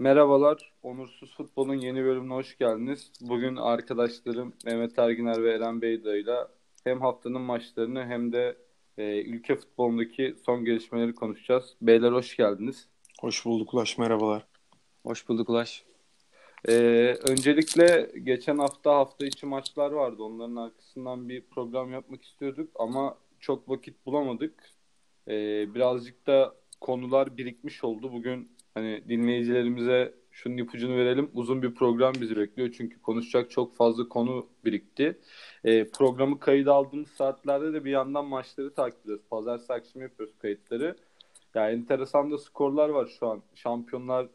Merhabalar, Onursuz Futbol'un yeni bölümüne hoş geldiniz. Bugün arkadaşlarım Mehmet Erginer ve Eren Beyda ile hem haftanın maçlarını hem de e, ülke futbolundaki son gelişmeleri konuşacağız. Beyler hoş geldiniz. Hoş bulduk Ulaş, merhabalar. Hoş bulduk Ulaş. Ee, öncelikle geçen hafta hafta içi maçlar vardı. Onların arkasından bir program yapmak istiyorduk ama çok vakit bulamadık. Ee, birazcık da konular birikmiş oldu. Bugün hani dinleyicilerimize şunun ipucunu verelim. Uzun bir program bizi bekliyor çünkü konuşacak çok fazla konu birikti. Ee, programı kayıt aldığımız saatlerde de bir yandan maçları takip ediyoruz. Pazartesi akşam yapıyoruz kayıtları. Yani enteresan da skorlar var şu an. Şampiyonlar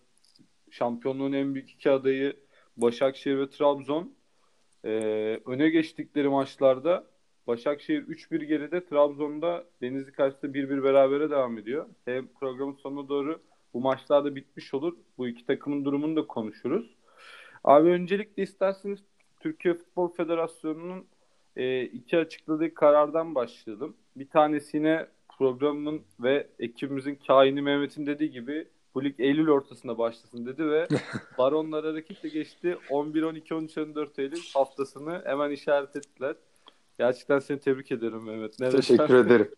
şampiyonluğun en büyük iki adayı Başakşehir ve Trabzon. Ee, öne geçtikleri maçlarda Başakşehir 3-1 geride, Trabzon'da Denizli karşısında 1-1 berabere devam ediyor. Hem programın sonuna doğru bu maçlar da bitmiş olur. Bu iki takımın durumunu da konuşuruz. Abi öncelikle isterseniz Türkiye Futbol Federasyonu'nun e, iki açıkladığı karardan başlayalım. Bir tanesine programın ve ekibimizin kaini Mehmet'in dediği gibi bu lig Eylül ortasında başlasın dedi ve baronlar hareketle geçti. 11, 12, 13, 14 Eylül haftasını hemen işaret ettiler. Gerçekten seni tebrik ederim Mehmet. Ne Teşekkür ederim.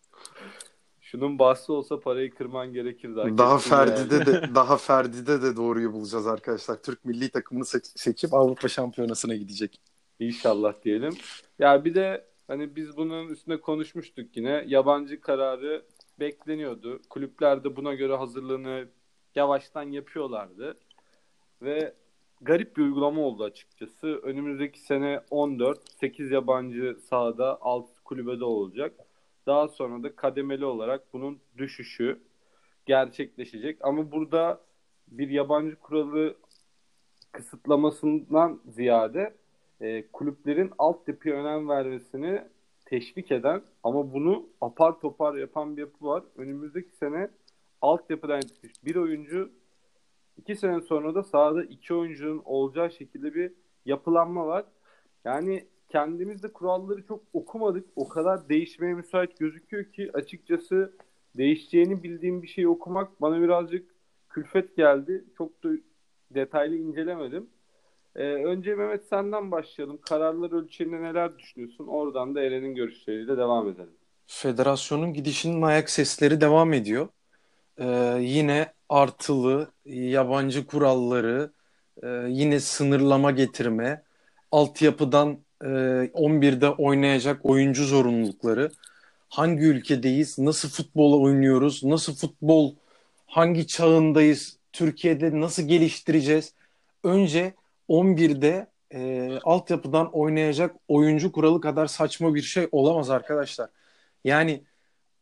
Şunun bahsi olsa parayı kırman gerekir. Daha, daha Ferdi'de yani. de daha Ferdi'de de doğruyu bulacağız arkadaşlar. Türk milli takımını seçip Avrupa Şampiyonası'na gidecek. İnşallah diyelim. Ya bir de hani biz bunun üstüne konuşmuştuk yine. Yabancı kararı bekleniyordu. Kulüpler de buna göre hazırlığını yavaştan yapıyorlardı. Ve garip bir uygulama oldu açıkçası. Önümüzdeki sene 14, 8 yabancı sahada 6 kulübede olacak. Daha sonra da kademeli olarak bunun düşüşü gerçekleşecek. Ama burada bir yabancı kuralı kısıtlamasından ziyade e, kulüplerin altyapıya önem vermesini teşvik eden ama bunu apar topar yapan bir yapı var. Önümüzdeki sene altyapıdan yetişmiş bir oyuncu iki sene sonra da sahada iki oyuncunun olacağı şekilde bir yapılanma var. Yani kendimiz de kuralları çok okumadık. O kadar değişmeye müsait gözüküyor ki açıkçası değişeceğini bildiğim bir şeyi okumak bana birazcık külfet geldi. Çok da detaylı incelemedim. Ee, önce Mehmet senden başlayalım. Kararlar ölçeğinde neler düşünüyorsun? Oradan da Eren'in görüşleriyle devam edelim. Federasyonun gidişinin ayak sesleri devam ediyor. Ee, yine artılı, yabancı kuralları, e, yine sınırlama getirme, altyapıdan e, 11'de oynayacak oyuncu zorunlulukları, hangi ülkedeyiz, nasıl futbol oynuyoruz, nasıl futbol, hangi çağındayız, Türkiye'de nasıl geliştireceğiz? Önce 11'de e, altyapıdan oynayacak oyuncu kuralı kadar saçma bir şey olamaz arkadaşlar. Yani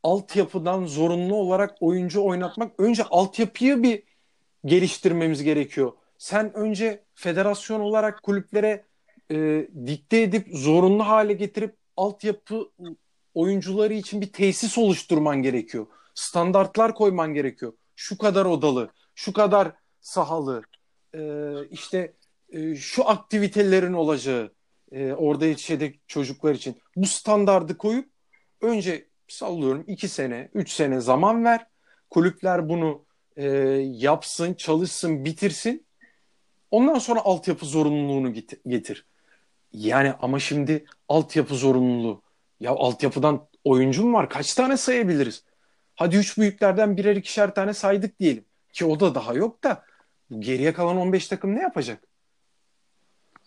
altyapıdan zorunlu olarak oyuncu oynatmak önce altyapıyı bir geliştirmemiz gerekiyor. Sen önce federasyon olarak kulüplere e, dikte edip zorunlu hale getirip altyapı oyuncuları için bir tesis oluşturman gerekiyor. Standartlar koyman gerekiyor. Şu kadar odalı, şu kadar sahalı, e, işte e, şu aktivitelerin olacağı e, orada yetişecek çocuklar için. Bu standardı koyup önce sallıyorum 2 sene, 3 sene zaman ver. Kulüpler bunu e, yapsın, çalışsın, bitirsin. Ondan sonra altyapı zorunluluğunu getir. Yani ama şimdi altyapı zorunluluğu. Ya altyapıdan oyuncu mu var? Kaç tane sayabiliriz? Hadi üç büyüklerden birer ikişer tane saydık diyelim. Ki o da daha yok da geriye kalan 15 takım ne yapacak?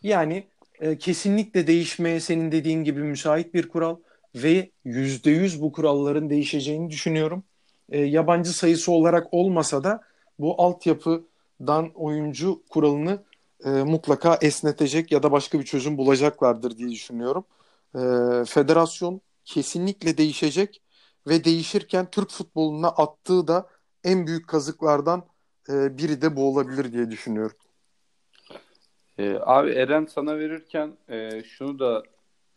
Yani e, kesinlikle değişmeye senin dediğin gibi müsait bir kural ve yüzde yüz bu kuralların değişeceğini düşünüyorum. E, yabancı sayısı olarak olmasa da bu altyapıdan oyuncu kuralını e, mutlaka esnetecek ya da başka bir çözüm bulacaklardır diye düşünüyorum. E, federasyon kesinlikle değişecek ve değişirken Türk futboluna attığı da en büyük kazıklardan e, biri de bu olabilir diye düşünüyorum. Ee, abi Eren sana verirken e, şunu da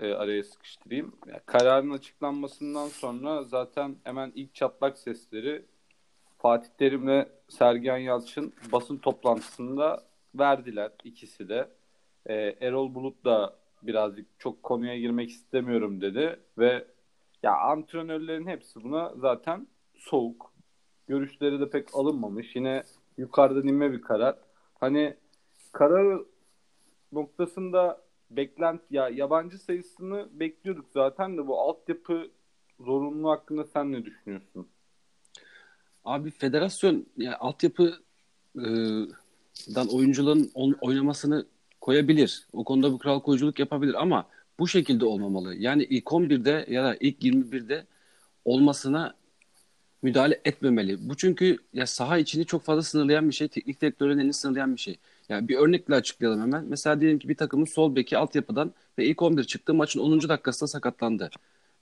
e, araya sıkıştırayım. Yani kararın açıklanmasından sonra zaten hemen ilk çatlak sesleri Fatih Terim'le Sergen Yalçın basın toplantısında verdiler ikisi de. E, Erol Bulut da birazcık çok konuya girmek istemiyorum dedi ve ya antrenörlerin hepsi buna zaten soğuk. Görüşleri de pek alınmamış. Yine yukarıdan inme bir karar. Hani karar noktasında beklent ya yabancı sayısını bekliyorduk zaten de bu altyapı zorunluluğu hakkında sen ne düşünüyorsun? Abi federasyon yani altyapı e, dan oyuncuların oynamasını koyabilir. O konuda bir kural koyuculuk yapabilir ama bu şekilde olmamalı. Yani ilk 11'de ya da ilk 21'de olmasına müdahale etmemeli. Bu çünkü ya saha içini çok fazla sınırlayan bir şey. Teknik direktörün elini sınırlayan bir şey. Yani bir örnekle açıklayalım hemen. Mesela diyelim ki bir takımın sol beki altyapıdan ve ilk 11 çıktı maçın 10. dakikasında sakatlandı.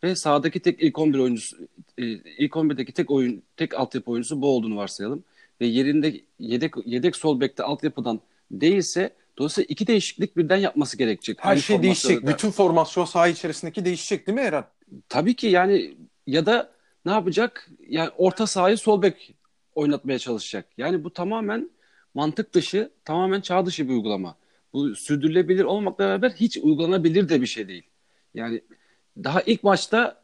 Ve sahadaki tek ilk 11 oyuncusu e, ilk 11'deki tek oyun tek altyapı oyuncusu bu olduğunu varsayalım. Ve yerinde yedek yedek sol bekte altyapıdan değilse dolayısıyla iki değişiklik birden yapması gerekecek. Her Aynı şey değişecek. Da. Bütün formasyon saha içerisindeki değişecek değil mi Eren? Tabii ki yani ya da ne yapacak? Yani orta sahayı sol bek oynatmaya çalışacak. Yani bu tamamen mantık dışı, tamamen çağ dışı bir uygulama. Bu sürdürülebilir olmakla beraber hiç uygulanabilir de bir şey değil. Yani daha ilk maçta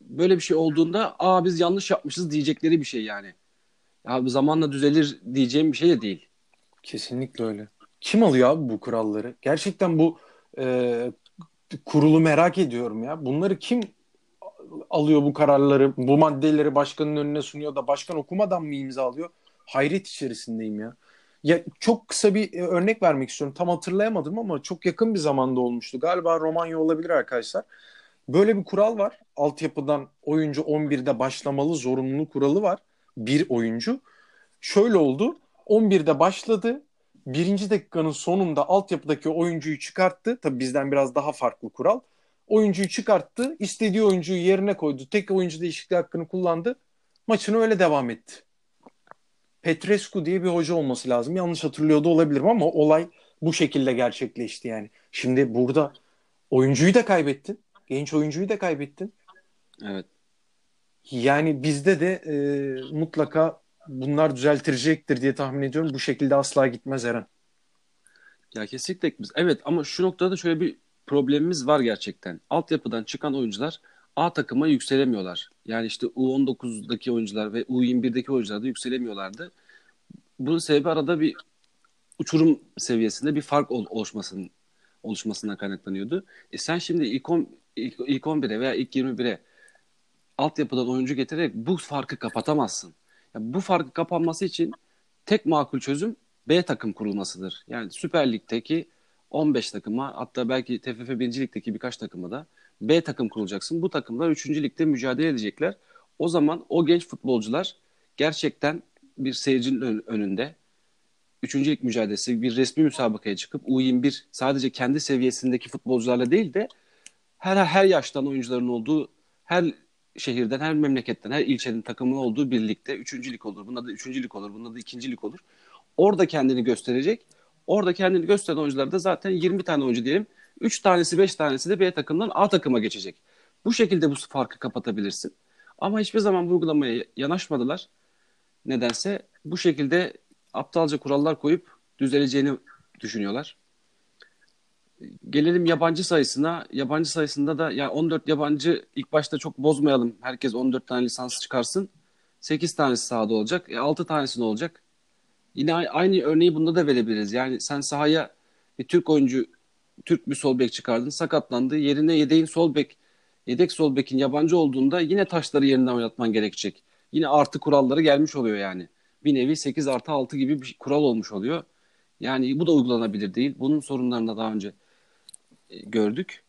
böyle bir şey olduğunda aa biz yanlış yapmışız diyecekleri bir şey yani. Ya zamanla düzelir diyeceğim bir şey de değil. Kesinlikle öyle. Kim alıyor abi bu kuralları? Gerçekten bu e, kurulu merak ediyorum ya. Bunları kim alıyor bu kararları, bu maddeleri başkanın önüne sunuyor da başkan okumadan mı imzalıyor? Hayret içerisindeyim ya. Ya çok kısa bir e, örnek vermek istiyorum. Tam hatırlayamadım ama çok yakın bir zamanda olmuştu. Galiba Romanya olabilir arkadaşlar. Böyle bir kural var. Altyapıdan oyuncu 11'de başlamalı zorunlu kuralı var. Bir oyuncu. Şöyle oldu. 11'de başladı. Birinci dakikanın sonunda altyapıdaki oyuncuyu çıkarttı. Tabii bizden biraz daha farklı kural. Oyuncuyu çıkarttı. istediği oyuncuyu yerine koydu. Tek oyuncu değişikliği hakkını kullandı. Maçını öyle devam etti. Petrescu diye bir hoca olması lazım. Yanlış hatırlıyordu olabilirim ama olay bu şekilde gerçekleşti yani. Şimdi burada oyuncuyu da kaybettin. Genç oyuncuyu da kaybettin. Evet. Yani bizde de e, mutlaka bunlar düzeltirecektir diye tahmin ediyorum. Bu şekilde asla gitmez Eren. Ya kesinlikle gitmez. Evet ama şu noktada da şöyle bir problemimiz var gerçekten. Altyapıdan çıkan oyuncular A takıma yükselemiyorlar. Yani işte U19'daki oyuncular ve U21'deki oyuncular da yükselemiyorlardı. Bunun sebebi arada bir uçurum seviyesinde bir fark oluşmasının oluşmasından kaynaklanıyordu. E sen şimdi ilk, on, ilk, ilk 11'e veya ilk 21'e altyapıdan oyuncu getirerek bu farkı kapatamazsın. Yani bu farkı kapanması için tek makul çözüm B takım kurulmasıdır. Yani Süper Lig'deki 15 takıma hatta belki TFF 1. Lig'deki birkaç takıma da B takım kurulacaksın. Bu takımlar 3. ligde mücadele edecekler. O zaman o genç futbolcular gerçekten bir seyircinin önünde 3. lig mücadelesi bir resmi müsabakaya çıkıp U21 sadece kendi seviyesindeki futbolcularla değil de her her yaştan oyuncuların olduğu her şehirden, her memleketten, her ilçenin takımı olduğu birlikte üçüncülük olur. Bunda da üçüncülük olur, bunda da ikincilik olur. Orada kendini gösterecek. Orada kendini gösteren oyuncular da zaten 20 tane oyuncu diyelim. 3 tanesi 5 tanesi de B takımdan A takıma geçecek. Bu şekilde bu farkı kapatabilirsin. Ama hiçbir zaman bu uygulamaya yanaşmadılar. Nedense bu şekilde aptalca kurallar koyup düzeleceğini düşünüyorlar. Gelelim yabancı sayısına. Yabancı sayısında da ya 14 yabancı ilk başta çok bozmayalım. Herkes 14 tane lisans çıkarsın. 8 tanesi sahada olacak. E 6 tanesi ne olacak? Yine aynı örneği bunda da verebiliriz. Yani sen sahaya bir Türk oyuncu, Türk bir sol bek çıkardın, sakatlandı. Yerine yedeğin sol bek, yedek sol bekin yabancı olduğunda yine taşları yerinden oynatman gerekecek. Yine artı kuralları gelmiş oluyor yani. Bir nevi 8 artı 6 gibi bir kural olmuş oluyor. Yani bu da uygulanabilir değil. Bunun sorunlarını da daha önce e, gördük.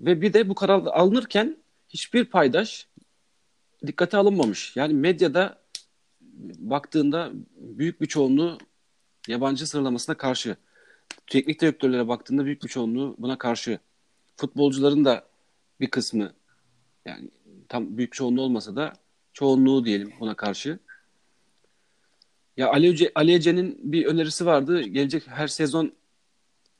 Ve bir de bu karar alınırken hiçbir paydaş dikkate alınmamış. Yani medyada baktığında büyük bir çoğunluğu yabancı sıralamasına karşı. Teknik direktörlere baktığında büyük bir çoğunluğu buna karşı. Futbolcuların da bir kısmı yani tam büyük çoğunluğu olmasa da çoğunluğu diyelim buna karşı. Ya Ali, Hoca, Ali Ece'nin bir önerisi vardı. Gelecek her sezon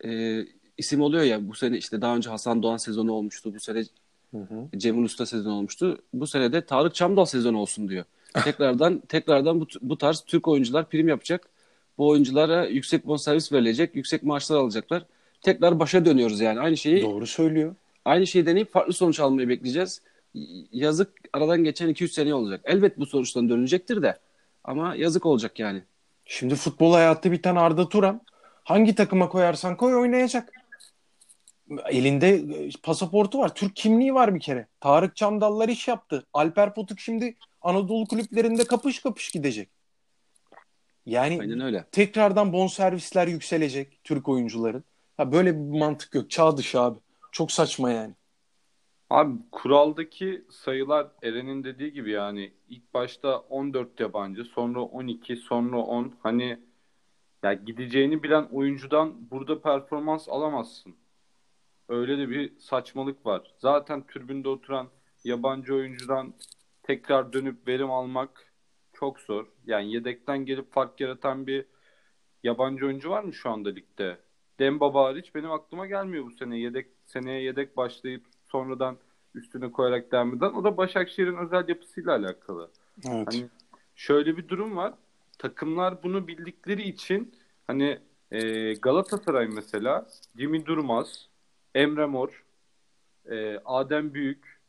e, isim oluyor ya. Bu sene işte daha önce Hasan Doğan sezonu olmuştu. Bu sene hı hı. Cemil Usta sezonu olmuştu. Bu sene de Tarık Çamdal sezonu olsun diyor. tekrardan tekrardan bu, bu tarz Türk oyuncular prim yapacak. Bu oyunculara yüksek bonservis verilecek, yüksek maaşlar alacaklar. Tekrar başa dönüyoruz yani. Aynı şeyi Doğru söylüyor. Aynı şeyi deneyip farklı sonuç almayı bekleyeceğiz. Yazık aradan geçen 200 sene olacak. Elbet bu sonuçtan dönecektir de ama yazık olacak yani. Şimdi futbol hayatı biten Arda Turan hangi takıma koyarsan koy oynayacak. Elinde e, pasaportu var. Türk kimliği var bir kere. Tarık Çamdallar iş yaptı. Alper Potuk şimdi Anadolu kulüplerinde kapış kapış gidecek. Yani Aynen öyle. tekrardan bonservisler yükselecek Türk oyuncuların. Ha böyle bir mantık yok. Çağ dışı abi. Çok saçma yani. Abi kuraldaki sayılar Eren'in dediği gibi yani ilk başta 14 yabancı sonra 12 sonra 10 hani ya gideceğini bilen oyuncudan burada performans alamazsın. Öyle de bir saçmalık var. Zaten tribünde oturan yabancı oyuncudan tekrar dönüp verim almak çok zor. Yani yedekten gelip fark yaratan bir yabancı oyuncu var mı şu anda ligde? Dembaba hariç benim aklıma gelmiyor bu sene. Yedek seneye yedek başlayıp sonradan üstüne koyarak devam eden. O da Başakşehir'in özel yapısıyla alakalı. Evet. Hani şöyle bir durum var. Takımlar bunu bildikleri için hani e, Galatasaray mesela Jimmy Durmaz, Emre Mor, e, Adem Büyük,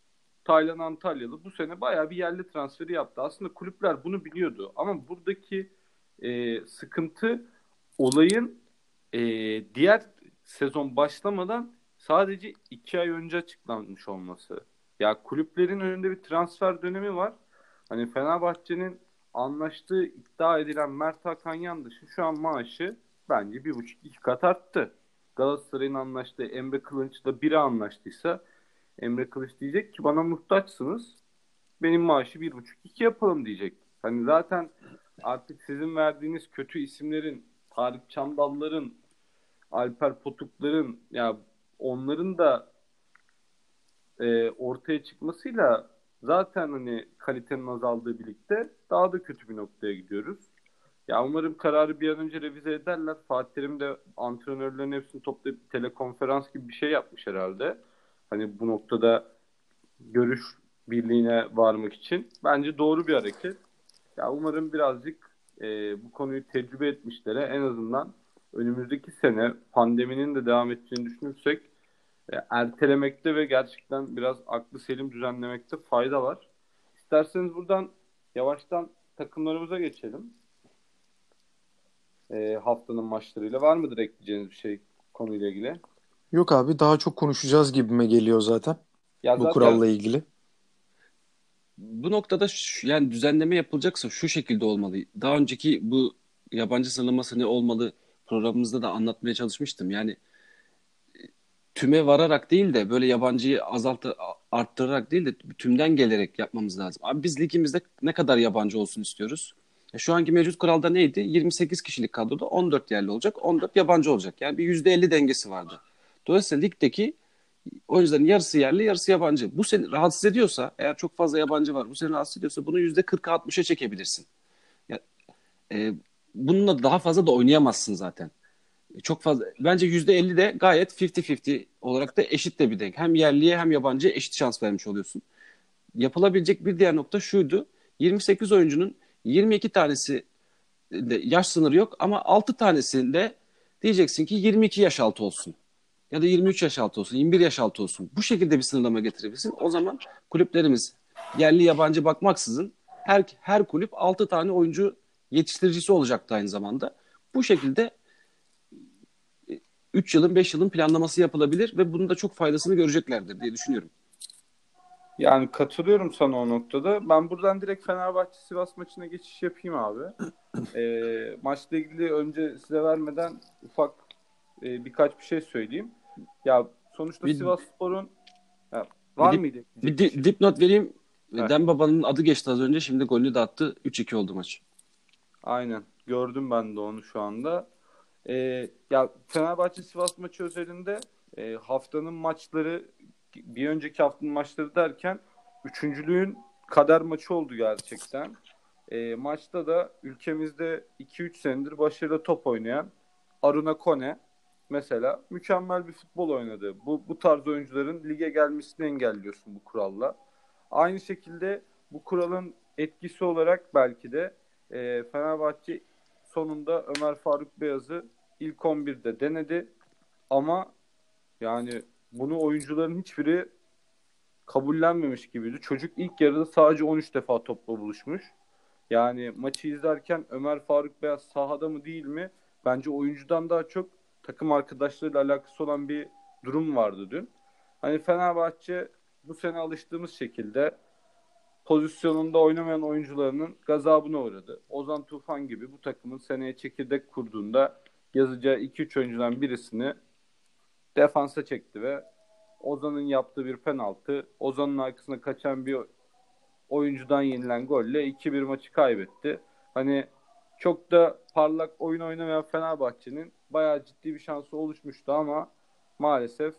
Taylan Antalyalı bu sene bayağı bir yerli transferi yaptı. Aslında kulüpler bunu biliyordu. Ama buradaki e, sıkıntı olayın e, diğer sezon başlamadan sadece iki ay önce açıklanmış olması. Ya kulüplerin önünde bir transfer dönemi var. Hani Fenerbahçe'nin anlaştığı iddia edilen Mert Hakan Yandaş'ın şu an maaşı bence bir buçuk iki kat arttı. Galatasaray'ın anlaştığı Emre Kılınç'la biri anlaştıysa Emre Kılıç diyecek ki bana muhtaçsınız. Benim maaşı bir buçuk iki yapalım diyecek. Hani zaten artık sizin verdiğiniz kötü isimlerin Tarık Çamdalların Alper Potukların ya onların da e, ortaya çıkmasıyla zaten hani kalitenin azaldığı birlikte daha da kötü bir noktaya gidiyoruz. Ya umarım kararı bir an önce revize ederler. Fatih Terim de antrenörlerin hepsini toplayıp telekonferans gibi bir şey yapmış herhalde. Hani bu noktada görüş birliğine varmak için. Bence doğru bir hareket. Ya umarım birazcık e, bu konuyu tecrübe etmişlere en azından önümüzdeki sene pandeminin de devam ettiğini düşünürsek e, ertelemekte ve gerçekten biraz aklı selim düzenlemekte fayda var. İsterseniz buradan yavaştan takımlarımıza geçelim. E, haftanın maçlarıyla. Var mıdır ekleyeceğiniz bir şey konuyla ilgili? Yok abi daha çok konuşacağız gibime geliyor zaten. Ya bu zaten kuralla ilgili. Bu noktada şu- yani düzenleme yapılacaksa şu şekilde olmalı. Daha önceki bu yabancı sınırlaması ne olmalı programımızda da anlatmaya çalışmıştım. Yani e, tüme vararak değil de böyle yabancıyı azaltı arttırarak değil de tümden gelerek yapmamız lazım. Abi biz ligimizde ne kadar yabancı olsun istiyoruz? E, Şu anki mevcut kuralda neydi? 28 kişilik kadroda 14 yerli olacak, 14 yabancı olacak. Yani bir %50 dengesi vardı. Dolayısıyla ligdeki oyuncuların yarısı yerli, yarısı yabancı. Bu seni rahatsız ediyorsa, eğer çok fazla yabancı var, bu seni rahatsız ediyorsa bunu %40'a 60'a çekebilirsin. Ya, e, bununla daha fazla da oynayamazsın zaten. E, Çok fazla bence %50 de gayet 50-50 olarak da eşit de bir denk. Hem yerliye hem yabancıya eşit şans vermiş oluyorsun. Yapılabilecek bir diğer nokta şuydu. 28 oyuncunun 22 tanesi de yaş sınırı yok ama 6 tanesinde diyeceksin ki 22 yaş altı olsun. Ya da 23 yaş altı olsun, 21 yaş altı olsun. Bu şekilde bir sınırlama getirebilirsin. O zaman kulüplerimiz yerli yabancı bakmaksızın her her kulüp 6 tane oyuncu yetiştiricisi olacaktı aynı zamanda. Bu şekilde 3 yılın 5 yılın planlaması yapılabilir ve bunun da çok faydasını göreceklerdir diye düşünüyorum. Yani katılıyorum sana o noktada. Ben buradan direkt Fenerbahçe Sivas maçına geçiş yapayım abi. Ee, maçla ilgili önce size vermeden ufak e, birkaç bir şey söyleyeyim. Ya sonuçta Bir- Sivasspor'un ya, var Bir- mıydı? Bir di- dipnot vereyim. Evet. Dembaba'nın adı geçti az önce. Şimdi golünü de attı. 3-2 oldu maç. Aynen. Gördüm ben de onu şu anda. Ee, ya Fenerbahçe Sivas maçı özelinde e, haftanın maçları bir önceki haftanın maçları derken üçüncülüğün kader maçı oldu gerçekten. E, maçta da ülkemizde 2-3 senedir başarılı top oynayan Aruna Kone mesela mükemmel bir futbol oynadı. Bu, bu tarz oyuncuların lige gelmesini engelliyorsun bu kuralla. Aynı şekilde bu kuralın etkisi olarak belki de e, Fenerbahçe sonunda Ömer Faruk Beyaz'ı ilk 11'de denedi ama yani bunu oyuncuların hiçbiri kabullenmemiş gibiydi. Çocuk ilk yarıda sadece 13 defa topla buluşmuş. Yani maçı izlerken Ömer Faruk Beyaz sahada mı değil mi? Bence oyuncudan daha çok takım arkadaşlarıyla alakası olan bir durum vardı dün. Hani Fenerbahçe bu sene alıştığımız şekilde pozisyonunda oynamayan oyuncularının gazabına uğradı. Ozan Tufan gibi bu takımın seneye çekirdek kurduğunda yazacağı 2-3 oyuncudan birisini defansa çekti ve Ozan'ın yaptığı bir penaltı, Ozan'ın arkasına kaçan bir oyuncudan yenilen golle 2-1 maçı kaybetti. Hani çok da parlak oyun oynamayan Fenerbahçe'nin bayağı ciddi bir şansı oluşmuştu ama maalesef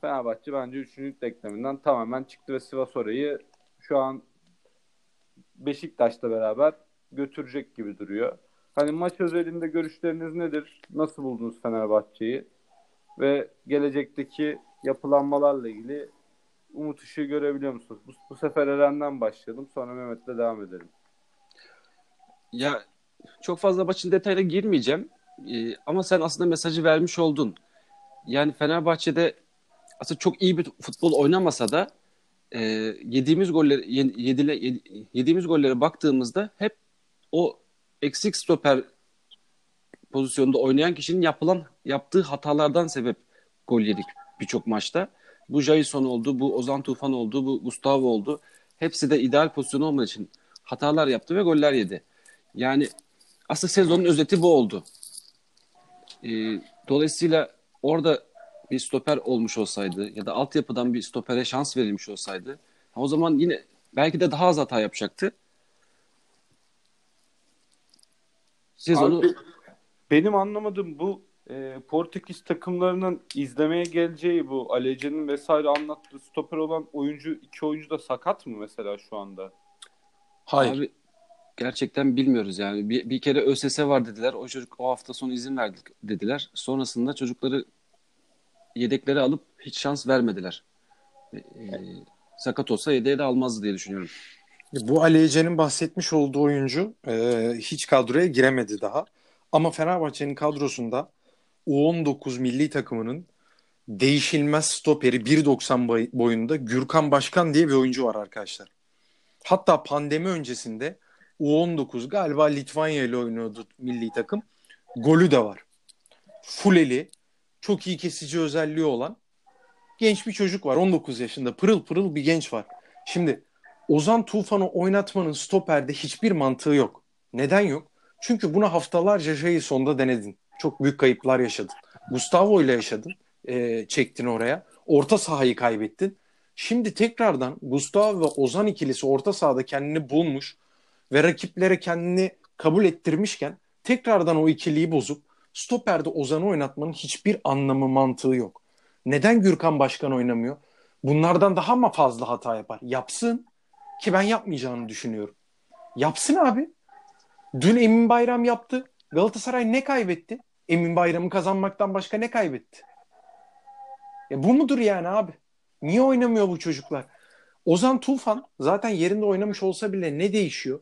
Fenerbahçe bence 3. denkleminden tamamen çıktı ve Sivas orayı şu an Beşiktaş'la beraber götürecek gibi duruyor. Hani maç özelinde görüşleriniz nedir? Nasıl buldunuz Fenerbahçe'yi? Ve gelecekteki yapılanmalarla ilgili umut ışığı görebiliyor musunuz? Bu, bu sefer Eren'den başlayalım. Sonra Mehmet'le devam edelim. Ya çok fazla maçın detayına girmeyeceğim. Ee, ama sen aslında mesajı vermiş oldun. Yani Fenerbahçe'de aslında çok iyi bir futbol oynamasa da e, yediğimiz golleri yedile, yediğimiz gollere baktığımızda hep o eksik stoper pozisyonda oynayan kişinin yapılan yaptığı hatalardan sebep gol yedik birçok maçta. Bu Jason oldu, bu Ozan Tufan oldu, bu Gustavo oldu. Hepsi de ideal pozisyon olmadığı için hatalar yaptı ve goller yedi. Yani aslında sezonun özeti bu oldu. E, dolayısıyla orada bir stoper olmuş olsaydı ya da altyapıdan bir stopere şans verilmiş olsaydı o zaman yine belki de daha az hata yapacaktı. Sezonu Abi, benim anlamadığım bu e, Portekiz takımlarının izlemeye geleceği bu Alece'nin vesaire anlattığı stoper olan oyuncu iki oyuncu da sakat mı mesela şu anda? Hayır. Abi, gerçekten bilmiyoruz yani. Bir, bir kere ÖSS var dediler. O çocuk o hafta sonu izin verdik dediler. Sonrasında çocukları yedekleri alıp hiç şans vermediler. E, e, sakat olsa yedeğe de almazdı diye düşünüyorum. Bu Ali Ece'nin bahsetmiş olduğu oyuncu e, hiç kadroya giremedi daha. Ama Fenerbahçe'nin kadrosunda U19 milli takımının değişilmez stoperi 1.90 boyunda Gürkan Başkan diye bir oyuncu var arkadaşlar. Hatta pandemi öncesinde U19 galiba Litvanya ile oynuyordu milli takım. Golü de var. Fuleli, çok iyi kesici özelliği olan genç bir çocuk var. 19 yaşında pırıl pırıl bir genç var. Şimdi Ozan Tufan'ı oynatmanın stoperde hiçbir mantığı yok. Neden yok? Çünkü bunu haftalarca şeyi sonda denedin. Çok büyük kayıplar yaşadın. Gustavo ile yaşadın. E, çektin oraya. Orta sahayı kaybettin. Şimdi tekrardan Gustavo ve Ozan ikilisi orta sahada kendini bulmuş ve rakiplere kendini kabul ettirmişken tekrardan o ikiliyi bozup stoperde Ozan'ı oynatmanın hiçbir anlamı mantığı yok. Neden Gürkan Başkan oynamıyor? Bunlardan daha mı fazla hata yapar? Yapsın ki ben yapmayacağını düşünüyorum. Yapsın abi. Dün Emin Bayram yaptı. Galatasaray ne kaybetti? Emin Bayram'ı kazanmaktan başka ne kaybetti? Ya bu mudur yani abi? Niye oynamıyor bu çocuklar? Ozan Tufan zaten yerinde oynamış olsa bile ne değişiyor?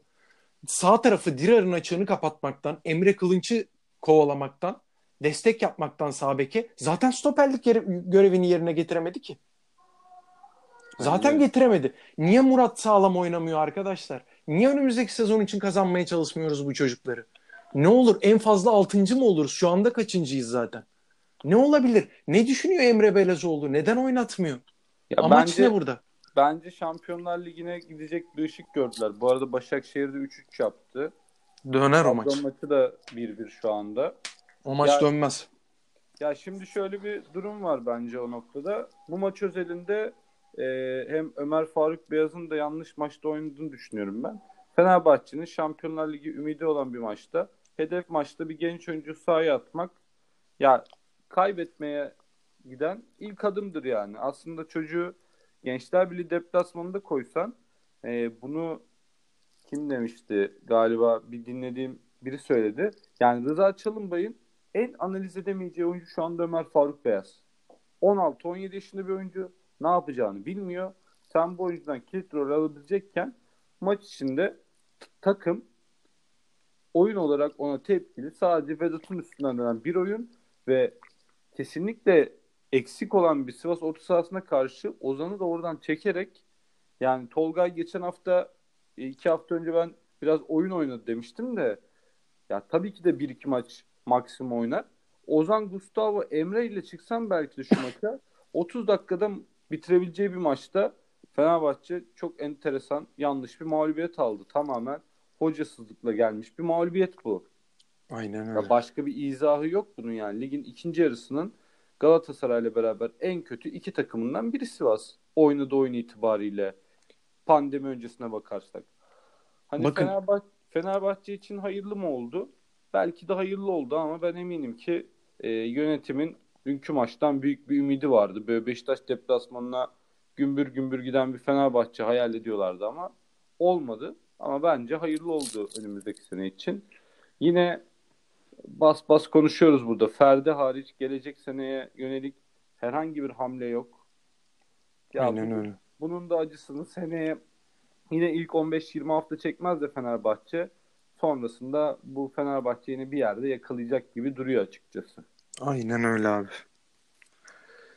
Sağ tarafı Dirar'ın açığını kapatmaktan, Emre Kılınç'ı kovalamaktan, destek yapmaktan sağ beke zaten stoperlik yere, görevini yerine getiremedi ki. Zaten getiremedi. Niye Murat sağlam oynamıyor arkadaşlar? Niye önümüzdeki sezon için kazanmaya çalışmıyoruz bu çocukları? Ne olur en fazla altıncı mı oluruz? Şu anda kaçıncıyız zaten? Ne olabilir? Ne düşünüyor Emre Belezoğlu? Neden oynatmıyor? Ya Amaç bence, ne burada? Bence Şampiyonlar Ligi'ne gidecek bir ışık gördüler. Bu arada Başakşehir'de 3-3 yaptı. Döner o maç. maçı da 1-1 şu anda. O maç ya, dönmez. Ya şimdi şöyle bir durum var bence o noktada. Bu maç özelinde e, hem Ömer Faruk Beyaz'ın da yanlış maçta oynadığını düşünüyorum ben. Fenerbahçe'nin Şampiyonlar Ligi ümidi olan bir maçta hedef maçta bir genç oyuncu sahaya atmak ya kaybetmeye giden ilk adımdır yani. Aslında çocuğu Gençler Birliği deplasmanında koysan e, bunu kim demişti galiba bir dinlediğim biri söyledi. Yani Rıza Çalınbay'ın en analiz edemeyeceği oyuncu şu anda Ömer Faruk Beyaz. 16-17 yaşında bir oyuncu ne yapacağını bilmiyor. Sen bu oyuncudan kilit rol alabilecekken maç içinde takım oyun olarak ona tepkili. Sadece Vedat'ın üstünden dönen bir oyun ve kesinlikle eksik olan bir Sivas orta sahasına karşı Ozan'ı da oradan çekerek yani Tolgay geçen hafta iki hafta önce ben biraz oyun oynadı demiştim de ya tabii ki de bir iki maç maksimum oynar. Ozan Gustavo Emre ile çıksam belki de şu maça 30 dakikada bitirebileceği bir maçta Fenerbahçe çok enteresan yanlış bir mağlubiyet aldı. Tamamen hocasızlıkla gelmiş bir mağlubiyet bu. Aynen Ya başka bir izahı yok bunun yani. Ligin ikinci yarısının Galatasaray'la beraber en kötü iki takımından biri Sivas. Oynadığı oyun itibariyle pandemi öncesine bakarsak. Hani Bakın. Fenerbahçe, Fenerbahçe için hayırlı mı oldu? Belki de hayırlı oldu ama ben eminim ki e, yönetimin dünkü maçtan büyük bir ümidi vardı. Böyle Beşiktaş deplasmanına gümbür gümbür giden bir Fenerbahçe hayal ediyorlardı ama olmadı. Ama bence hayırlı oldu önümüzdeki sene için. Yine bas bas konuşuyoruz burada. Ferdi hariç gelecek seneye yönelik herhangi bir hamle yok. Ya Aynen bu- öyle. bunun da acısını seneye yine ilk 15-20 hafta çekmez de Fenerbahçe. Sonrasında bu Fenerbahçe yine bir yerde yakalayacak gibi duruyor açıkçası. Aynen öyle abi.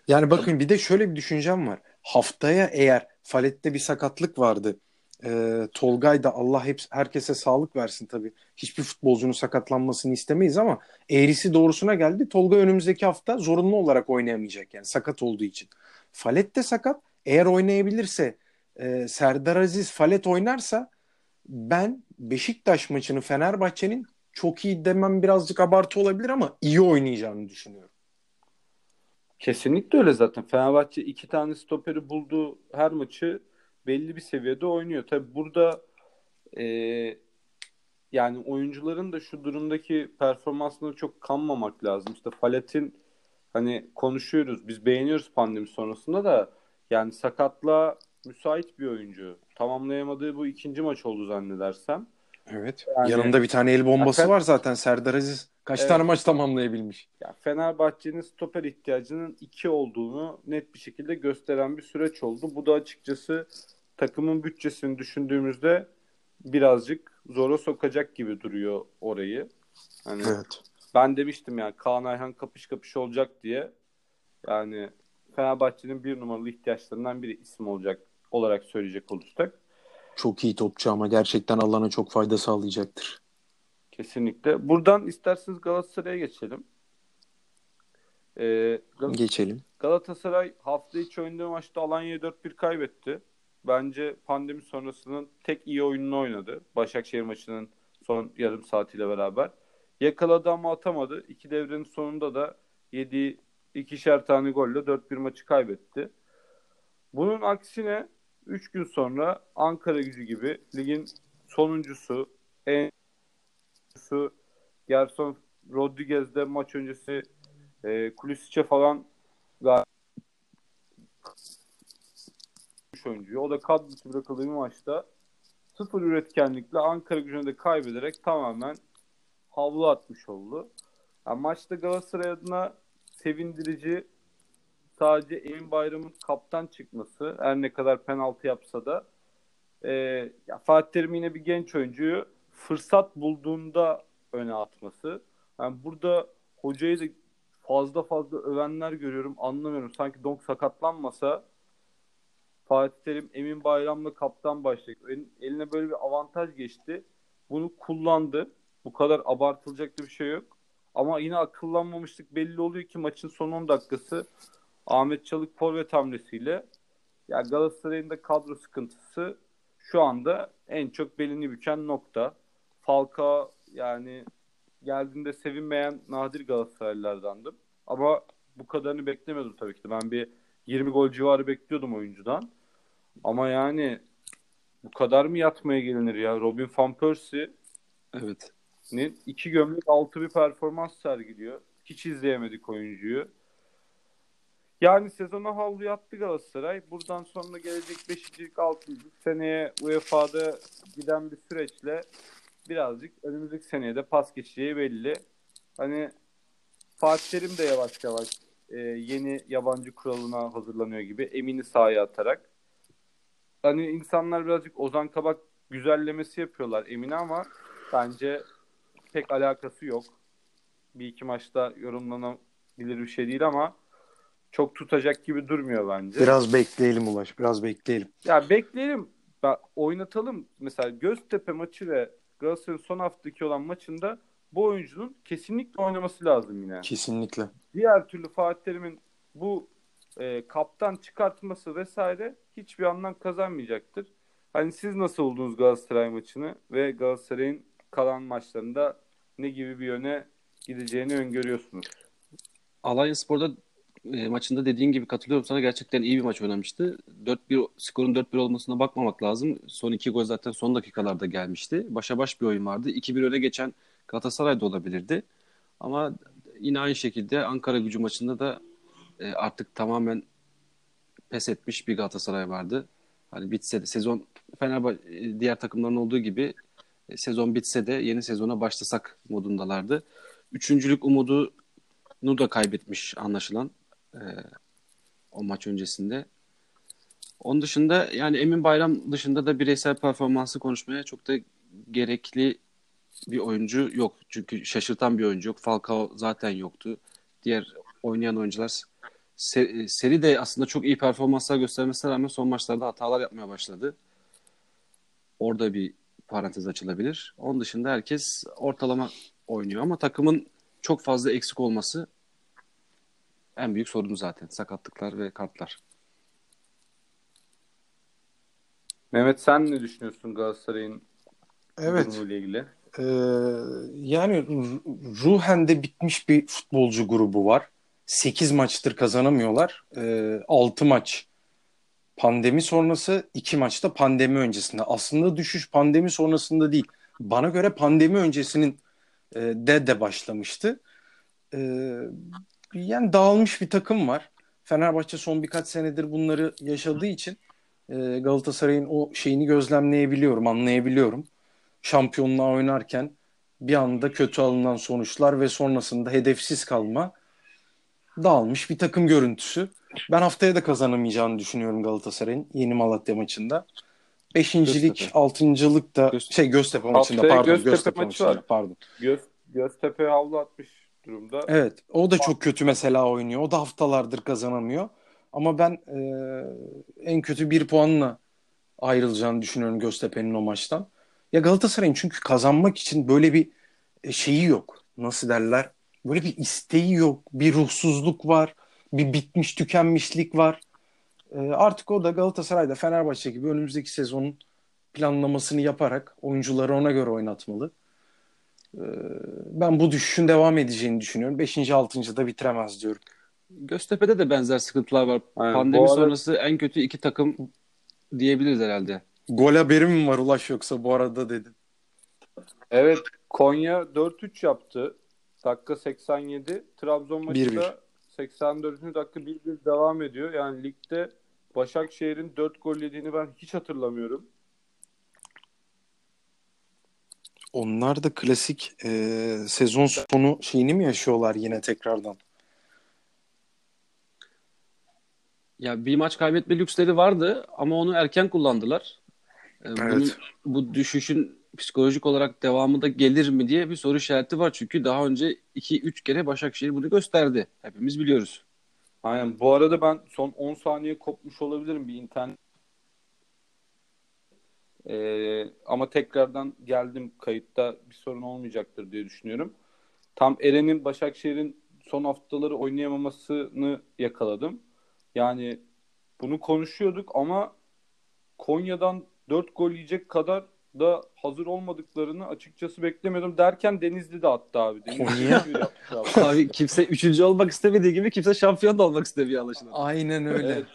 Yani bakın bir de şöyle bir düşüncem var. Haftaya eğer Falet'te bir sakatlık vardı. E, Tolgay da Allah hep herkese sağlık versin tabii. Hiçbir futbolcunun sakatlanmasını istemeyiz ama eğrisi doğrusuna geldi. Tolga önümüzdeki hafta zorunlu olarak oynayamayacak yani sakat olduğu için. Falet de sakat. Eğer oynayabilirse e, Serdar Aziz Falet oynarsa ben Beşiktaş maçını Fenerbahçe'nin çok iyi demem birazcık abartı olabilir ama iyi oynayacağını düşünüyorum. Kesinlikle öyle zaten. Fenerbahçe iki tane stoperi bulduğu her maçı belli bir seviyede oynuyor. Tabi burada e, yani oyuncuların da şu durumdaki performansına çok kanmamak lazım. İşte Falet'in hani konuşuyoruz biz beğeniyoruz pandemi sonrasında da yani sakatlığa müsait bir oyuncu. Tamamlayamadığı bu ikinci maç oldu zannedersem. Evet. Yani- Yanında bir tane el bombası Fakat- var zaten Serdar Aziz. Kaç Evet. tane maç tamamlayabilmiş? Ya Fenerbahçe'nin stoper ihtiyacının iki olduğunu net bir şekilde gösteren bir süreç oldu. Bu da açıkçası takımın bütçesini düşündüğümüzde birazcık zora sokacak gibi duruyor orayı. Hani Evet. ben demiştim yani Kaan Ayhan kapış kapış olacak diye. Yani Fenerbahçe'nin bir numaralı ihtiyaçlarından biri isim olacak olarak söyleyecek olursak. Çok iyi topçu ama gerçekten Allah'ına çok fayda sağlayacaktır. Kesinlikle. Buradan isterseniz Galatasaray'a geçelim. Ee, Gal- Geçelim. Galatasaray hafta içi oynadığı maçta Alanya'ya 4-1 kaybetti. Bence pandemi sonrasının tek iyi oyununu oynadı. Başakşehir maçının son yarım saatiyle beraber. Yakaladı ama atamadı. İki devrenin sonunda da yediği ikişer tane golle 4-1 maçı kaybetti. Bunun aksine 3 gün sonra Ankara gücü gibi ligin sonuncusu, en Gerson Rodriguez de maç öncesi e, Kulisic'e falan oyuncuyu. O da kadrosu bırakıldığı bir maçta sıfır üretkenlikle Ankara gücünü de kaybederek tamamen havlu atmış oldu. Yani maçta Galatasaray adına sevindirici sadece Emin Bayram'ın kaptan çıkması her ne kadar penaltı yapsa da e, ya Fatih Terim yine bir genç oyuncuyu fırsat bulduğunda öne atması. Yani burada hocayı da fazla fazla övenler görüyorum. Anlamıyorum. Sanki Donk sakatlanmasa Fatih Terim Emin Bayram'la kaptan başlayacak. El- Eline böyle bir avantaj geçti. Bunu kullandı. Bu kadar abartılacak bir şey yok. Ama yine akıllanmamışlık belli oluyor ki maçın son 10 dakikası Ahmet Çalık forvet hamlesiyle ya Galatasaray'ın da kadro sıkıntısı şu anda en çok belini büken nokta. Falcao yani geldiğinde sevinmeyen nadir Galatasaraylılardandım. Ama bu kadarını beklemiyordum tabii ki de. Ben bir 20 gol civarı bekliyordum oyuncudan. Ama yani bu kadar mı yatmaya gelinir ya? Robin van Persie'nin Evet. iki gömlek altı bir performans sergiliyor. Hiç izleyemedik oyuncuyu. Yani sezona havlu yattı Galatasaray. Buradan sonra gelecek 5. 6. seneye UEFA'da giden bir süreçle birazcık önümüzdeki seneye de pas geçeceği belli. Hani Fatih Terim de yavaş yavaş e, yeni yabancı kuralına hazırlanıyor gibi. Emin'i sahaya atarak. Hani insanlar birazcık Ozan Kabak güzellemesi yapıyorlar Emin'e ama bence pek alakası yok. Bir iki maçta yorumlanabilir bir şey değil ama çok tutacak gibi durmuyor bence. Biraz bekleyelim Ulaş. Biraz bekleyelim. Ya bekleyelim. ben oynatalım. Mesela Göztepe maçı ve Galatasaray'ın son haftaki olan maçında bu oyuncunun kesinlikle oynaması lazım yine. Kesinlikle. Diğer türlü Fatih Terim'in bu e, kaptan çıkartması vesaire hiçbir anlam kazanmayacaktır. Hani siz nasıl buldunuz Galatasaray maçını ve Galatasaray'ın kalan maçlarında ne gibi bir yöne gideceğini öngörüyorsunuz? Alanya Spor'da e, maçında dediğin gibi katılıyorum sana gerçekten iyi bir maç oynamıştı. 4-1 skorun 4-1 olmasına bakmamak lazım. Son iki gol zaten son dakikalarda gelmişti. Başa baş bir oyun vardı. 2-1 öne geçen Galatasaray da olabilirdi. Ama yine aynı şekilde Ankara gücü maçında da e, artık tamamen pes etmiş bir Galatasaray vardı. Hani bitse de sezon Fenerbahçe diğer takımların olduğu gibi e, sezon bitse de yeni sezona başlasak modundalardı. Üçüncülük umudunu da kaybetmiş anlaşılan e, o maç öncesinde. Onun dışında yani Emin Bayram dışında da bireysel performansı konuşmaya çok da gerekli bir oyuncu yok. Çünkü şaşırtan bir oyuncu yok. Falcao zaten yoktu. Diğer oynayan oyuncular se- seri de aslında çok iyi performanslar göstermesine rağmen son maçlarda hatalar yapmaya başladı. Orada bir parantez açılabilir. Onun dışında herkes ortalama oynuyor ama takımın çok fazla eksik olması en büyük sorunu zaten. Sakatlıklar ve kartlar. Mehmet sen ne düşünüyorsun Galatasaray'ın Evet. durumuyla ilgili? Ee, yani ru- ruhen de bitmiş bir futbolcu grubu var. 8 maçtır kazanamıyorlar. Ee, 6 maç pandemi sonrası, 2 maçta pandemi öncesinde. Aslında düşüş pandemi sonrasında değil. Bana göre pandemi öncesinin e, de de başlamıştı. Ee, yani dağılmış bir takım var. Fenerbahçe son birkaç senedir bunları yaşadığı için e, Galatasaray'ın o şeyini gözlemleyebiliyorum, anlayabiliyorum şampiyonluğa oynarken bir anda kötü alınan sonuçlar ve sonrasında hedefsiz kalma dağılmış bir takım görüntüsü. Ben haftaya da kazanamayacağını düşünüyorum Galatasaray'ın yeni Malatya maçında. Beşincilik, Göztepe. altıncılık da Göztepe. şey Göztepe maçında Haftaya pardon Göztepe Göztepe, maçı maçında var. pardon. Göz, Göztepe havlu atmış durumda. Evet o da çok kötü mesela oynuyor. O da haftalardır kazanamıyor. Ama ben e, en kötü bir puanla ayrılacağını düşünüyorum Göztepe'nin o maçtan. Ya Galatasaray'ın çünkü kazanmak için böyle bir e, şeyi yok. Nasıl derler? Böyle bir isteği yok. Bir ruhsuzluk var. Bir bitmiş tükenmişlik var. E, artık o da Galatasaray'da Fenerbahçe gibi önümüzdeki sezonun planlamasını yaparak oyuncuları ona göre oynatmalı. E, ben bu düşüşün devam edeceğini düşünüyorum. 5. 6. da bitiremez diyorum. Göztepe'de de benzer sıkıntılar var. Aynen. Pandemi arada- sonrası en kötü iki takım diyebiliriz herhalde. Gol haberim mi var Ulaş yoksa bu arada dedin. Evet Konya 4-3 yaptı. Dakika 87. Trabzon maçı 1-1. da 84. dakika 1-1 devam ediyor. Yani ligde Başakşehir'in 4 gol yediğini ben hiç hatırlamıyorum. Onlar da klasik e, sezon sonu şeyini mi yaşıyorlar yine tekrardan? Ya bir maç kaybetme lüksleri vardı ama onu erken kullandılar. Ee, Bunun, Evet. bu düşüşün psikolojik olarak devamı da gelir mi diye bir soru işareti var. Çünkü daha önce 2-3 kere Başakşehir bunu gösterdi. Hepimiz biliyoruz. Aynen. Bu arada ben son 10 saniye kopmuş olabilirim bir internet. Ee, ama tekrardan geldim. Kayıtta bir sorun olmayacaktır diye düşünüyorum. Tam Eren'in Başakşehir'in son haftaları oynayamamasını yakaladım. Yani bunu konuşuyorduk ama Konya'dan 4 gol yiyecek kadar da hazır olmadıklarını açıkçası beklemiyordum. Derken Denizli de attı abi. Denizli abi. Abi kimse üçüncü olmak istemediği gibi kimse şampiyon da olmak istemiyor anlaşılan. Aynen öyle. Evet.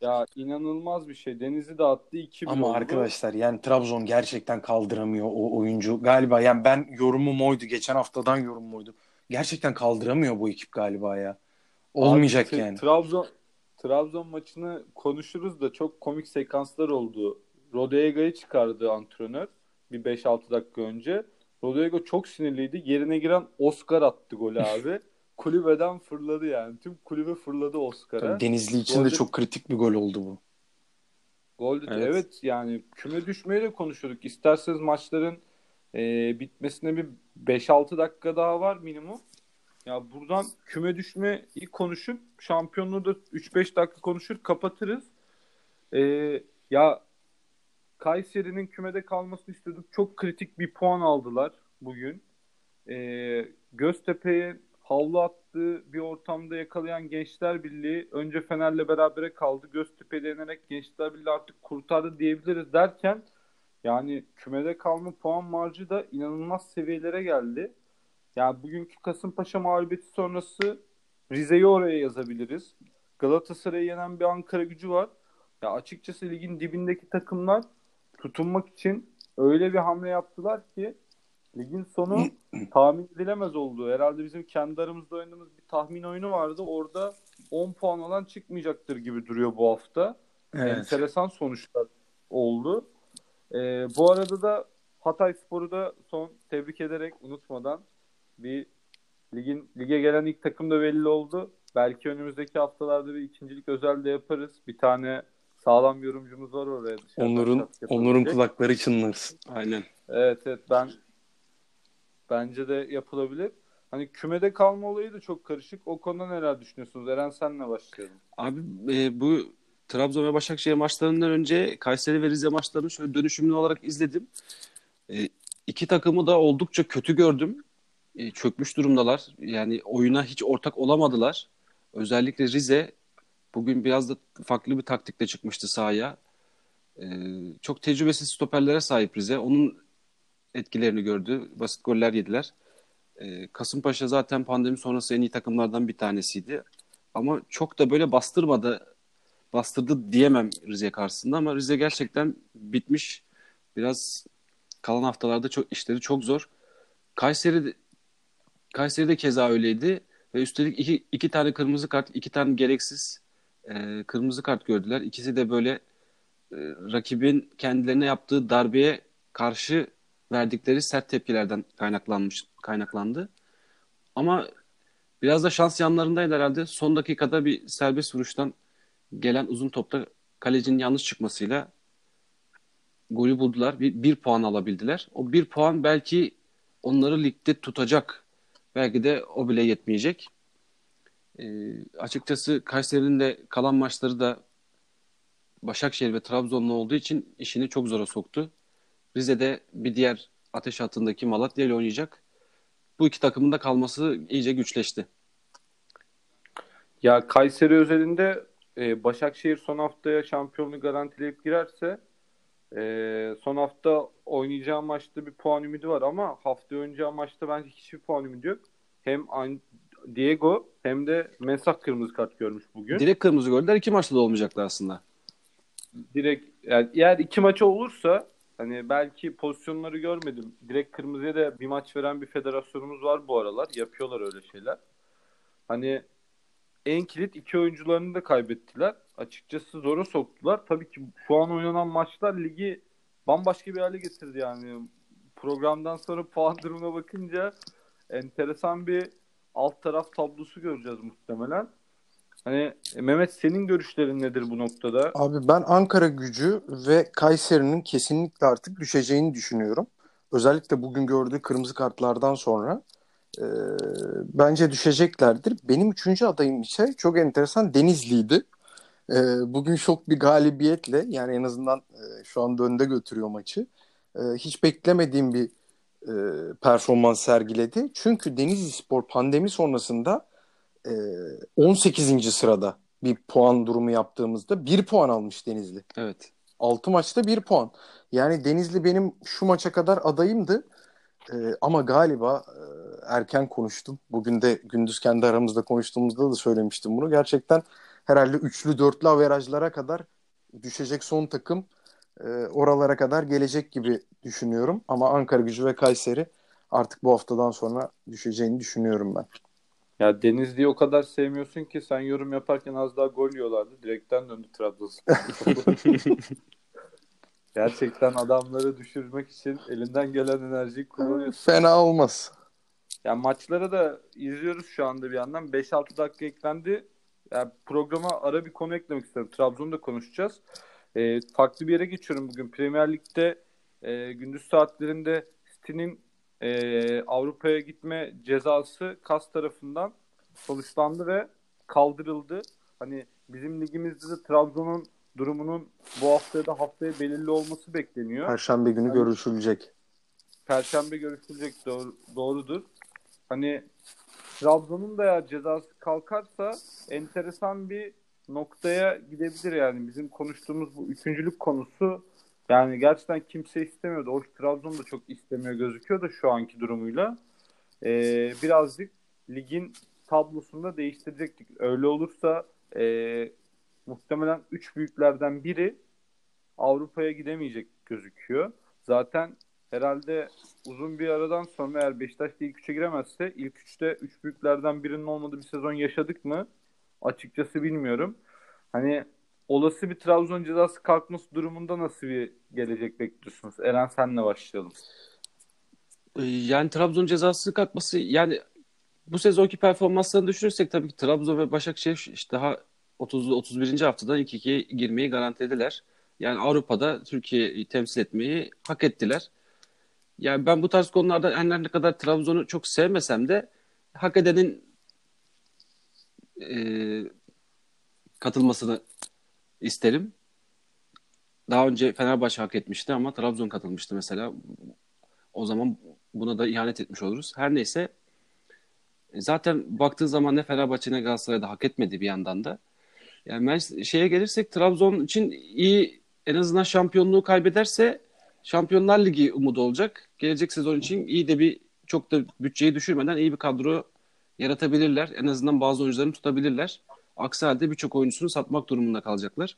Ya inanılmaz bir şey. Denizli de attı 2-1 Ama oldu. arkadaşlar yani Trabzon gerçekten kaldıramıyor o oyuncu. Galiba yani ben yorumum oydu. Geçen haftadan yorumum oydu. Gerçekten kaldıramıyor bu ekip galiba ya. Olmayacak Abi, yani. Trabzon Trabzon maçını konuşuruz da çok komik sekanslar oldu. Rodega'yı çıkardı antrenör bir 5-6 dakika önce. Rodega çok sinirliydi. Yerine giren Oscar attı golü abi. Kulübeden fırladı yani. Tüm kulübe fırladı Oscar'a. Tabii Denizli için de Golde- çok kritik bir gol oldu bu. Golde Evet. evet. yani küme düşmeyi de konuşuyorduk. İsterseniz maçların e, bitmesine bir 5-6 dakika daha var minimum. Ya buradan küme düşmeyi konuşup şampiyonluğu da 3-5 dakika konuşur kapatırız. E, ya Kayseri'nin kümede kalmasını istiyorduk. Çok kritik bir puan aldılar bugün. Ee, Göztepe'ye havlu attığı bir ortamda yakalayan Gençler Birliği önce Fener'le berabere kaldı. Göztepe'ye denerek Gençler Birliği artık kurtardı diyebiliriz derken yani kümede kalma puan marjı da inanılmaz seviyelere geldi. Yani bugünkü Kasımpaşa mağlubiyeti sonrası Rize'yi oraya yazabiliriz. Galatasaray'ı yenen bir Ankara gücü var. Ya açıkçası ligin dibindeki takımlar tutunmak için öyle bir hamle yaptılar ki ligin sonu tahmin edilemez oldu. Herhalde bizim kendi aramızda oynadığımız bir tahmin oyunu vardı. Orada 10 puan alan çıkmayacaktır gibi duruyor bu hafta. Evet. Enteresan sonuçlar oldu. Ee, bu arada da Hatay Spor'u da son tebrik ederek unutmadan bir ligin lige gelen ilk takım da belli oldu. Belki önümüzdeki haftalarda bir ikincilik özel de yaparız. Bir tane sağlam yorumcumuz var oraya Onur'un. Onur'un kulakları çınlasın. Aynen. Evet evet ben bence de yapılabilir. Hani kümede kalma olayı da çok karışık. O konuda neler düşünüyorsunuz? Eren senle başlayalım. Abi e, bu Trabzon ve Başakşehir maçlarından önce Kayseri ve Rize maçlarını şöyle dönüşümlü olarak izledim. E, iki takımı da oldukça kötü gördüm. E, çökmüş durumdalar. Yani oyuna hiç ortak olamadılar. Özellikle Rize bugün biraz da farklı bir taktikle çıkmıştı sahaya. E, çok tecrübesiz stoperlere sahip Rize. Onun etkilerini gördü. Basit goller yediler. E, Kasımpaşa zaten pandemi sonrası en iyi takımlardan bir tanesiydi. Ama çok da böyle bastırmadı bastırdı diyemem Rize karşısında ama Rize gerçekten bitmiş. Biraz kalan haftalarda çok işleri çok zor. Kayseri de, Kayseri de keza öyleydi ve üstelik iki, iki tane kırmızı kart, iki tane gereksiz e, kırmızı kart gördüler. İkisi de böyle e, rakibin kendilerine yaptığı darbeye karşı verdikleri sert tepkilerden kaynaklanmış kaynaklandı. Ama biraz da şans yanlarındaydı herhalde. Son dakikada bir serbest vuruştan gelen uzun topta kalecinin yanlış çıkmasıyla golü buldular. Bir, bir puan alabildiler. O bir puan belki onları ligde tutacak. Belki de o bile yetmeyecek. E, açıkçası Kayseri'nin de kalan maçları da Başakşehir ve Trabzon'la olduğu için işini çok zora soktu. Rize'de bir diğer ateş hattındaki Malatya ile oynayacak. Bu iki takımın da kalması iyice güçleşti. Ya Kayseri özelinde e, Başakşehir son haftaya şampiyonluğu garantileyip girerse e, son hafta oynayacağı maçta bir puan ümidi var ama hafta oynayacağı maçta bence hiçbir puan ümidi yok. Hem Diego hem de Mensah kırmızı kart görmüş bugün. Direkt kırmızı gördüler. iki maçta da olmayacaklar aslında. Direkt yani eğer iki maça olursa hani belki pozisyonları görmedim. Direkt kırmızıya da bir maç veren bir federasyonumuz var bu aralar. Yapıyorlar öyle şeyler. Hani en kilit iki oyuncularını da kaybettiler. Açıkçası zora soktular. Tabii ki şu an oynanan maçlar ligi bambaşka bir hale getirdi yani. Programdan sonra puan durumuna bakınca enteresan bir alt taraf tablosu göreceğiz muhtemelen. Hani Mehmet senin görüşlerin nedir bu noktada? Abi ben Ankara gücü ve Kayseri'nin kesinlikle artık düşeceğini düşünüyorum. Özellikle bugün gördüğü kırmızı kartlardan sonra e, bence düşeceklerdir. Benim üçüncü adayım ise çok enteresan Denizli'ydi. E, bugün şok bir galibiyetle yani en azından e, şu anda önde götürüyor maçı. E, hiç beklemediğim bir e, performans sergiledi. Çünkü Denizli Spor pandemi sonrasında e, 18. sırada bir puan durumu yaptığımızda bir puan almış Denizli. Evet. 6 maçta bir puan. Yani Denizli benim şu maça kadar adayımdı. E, ama galiba e, erken konuştum. Bugün de gündüz kendi aramızda konuştuğumuzda da söylemiştim bunu. Gerçekten herhalde üçlü dörtlü averajlara kadar düşecek son takım e, oralara kadar gelecek gibi düşünüyorum. Ama Ankara gücü ve Kayseri artık bu haftadan sonra düşeceğini düşünüyorum ben. Ya Denizli'yi o kadar sevmiyorsun ki sen yorum yaparken az daha gol yiyorlardı. Direkten döndü Trabzonspor. Gerçekten adamları düşürmek için elinden gelen enerjiyi kullanıyorsun. Fena olmaz. Ya maçları da izliyoruz şu anda bir yandan. 5-6 dakika eklendi. Yani programa ara bir konu eklemek istedim. Trabzon'da konuşacağız. E, farklı bir yere geçiyorum bugün. Premier Lig'de e, gündüz saatlerinde City'nin e, Avrupa'ya gitme cezası KAS tarafından sonuçlandı ve kaldırıldı. Hani bizim ligimizde de Trabzon'un durumunun bu haftaya da haftaya belirli olması bekleniyor. Perşembe günü Hani- görüşülecek. Perşembe görüşülecek doğru, doğrudur. Hani Trabzon'un da eğer cezası kalkarsa enteresan bir noktaya gidebilir yani. Bizim konuştuğumuz bu üçüncülük konusu yani gerçekten kimse istemiyordu. Hoş Trabzon da çok istemiyor gözüküyor da şu anki durumuyla. Ee, birazcık ligin tablosunda değiştirecektik. Öyle olursa e, muhtemelen üç büyüklerden biri Avrupa'ya gidemeyecek gözüküyor. Zaten herhalde uzun bir aradan sonra eğer Beşiktaş ilk üçe giremezse ilk üçte üç büyüklerden birinin olmadığı bir sezon yaşadık mı? Açıkçası bilmiyorum. Hani olası bir Trabzon cezası kalkması durumunda nasıl bir gelecek bekliyorsunuz? Eren senle başlayalım. Ee, Yani Trabzon cezası kalkması yani bu sezonki performanslarını düşünürsek tabii ki Trabzon ve Başakşehir işte daha 30 31. haftadan ilk ikiye girmeyi garantilediler. Yani Avrupa'da Türkiye'yi temsil etmeyi hak ettiler. Yani ben bu tarz konularda her ne kadar Trabzon'u çok sevmesem de hak edenin e, katılmasını isterim. Daha önce Fenerbahçe hak etmişti ama Trabzon katılmıştı mesela. O zaman buna da ihanet etmiş oluruz. Her neyse zaten baktığı zaman ne Fenerbahçe ne Galatasaray'da hak etmedi bir yandan da. Yani ben şeye gelirsek Trabzon için iyi en azından şampiyonluğu kaybederse Şampiyonlar Ligi umudu olacak. Gelecek sezon için iyi de bir çok da bütçeyi düşürmeden iyi bir kadro yaratabilirler. En azından bazı oyuncularını tutabilirler. Aksi halde birçok oyuncusunu satmak durumunda kalacaklar.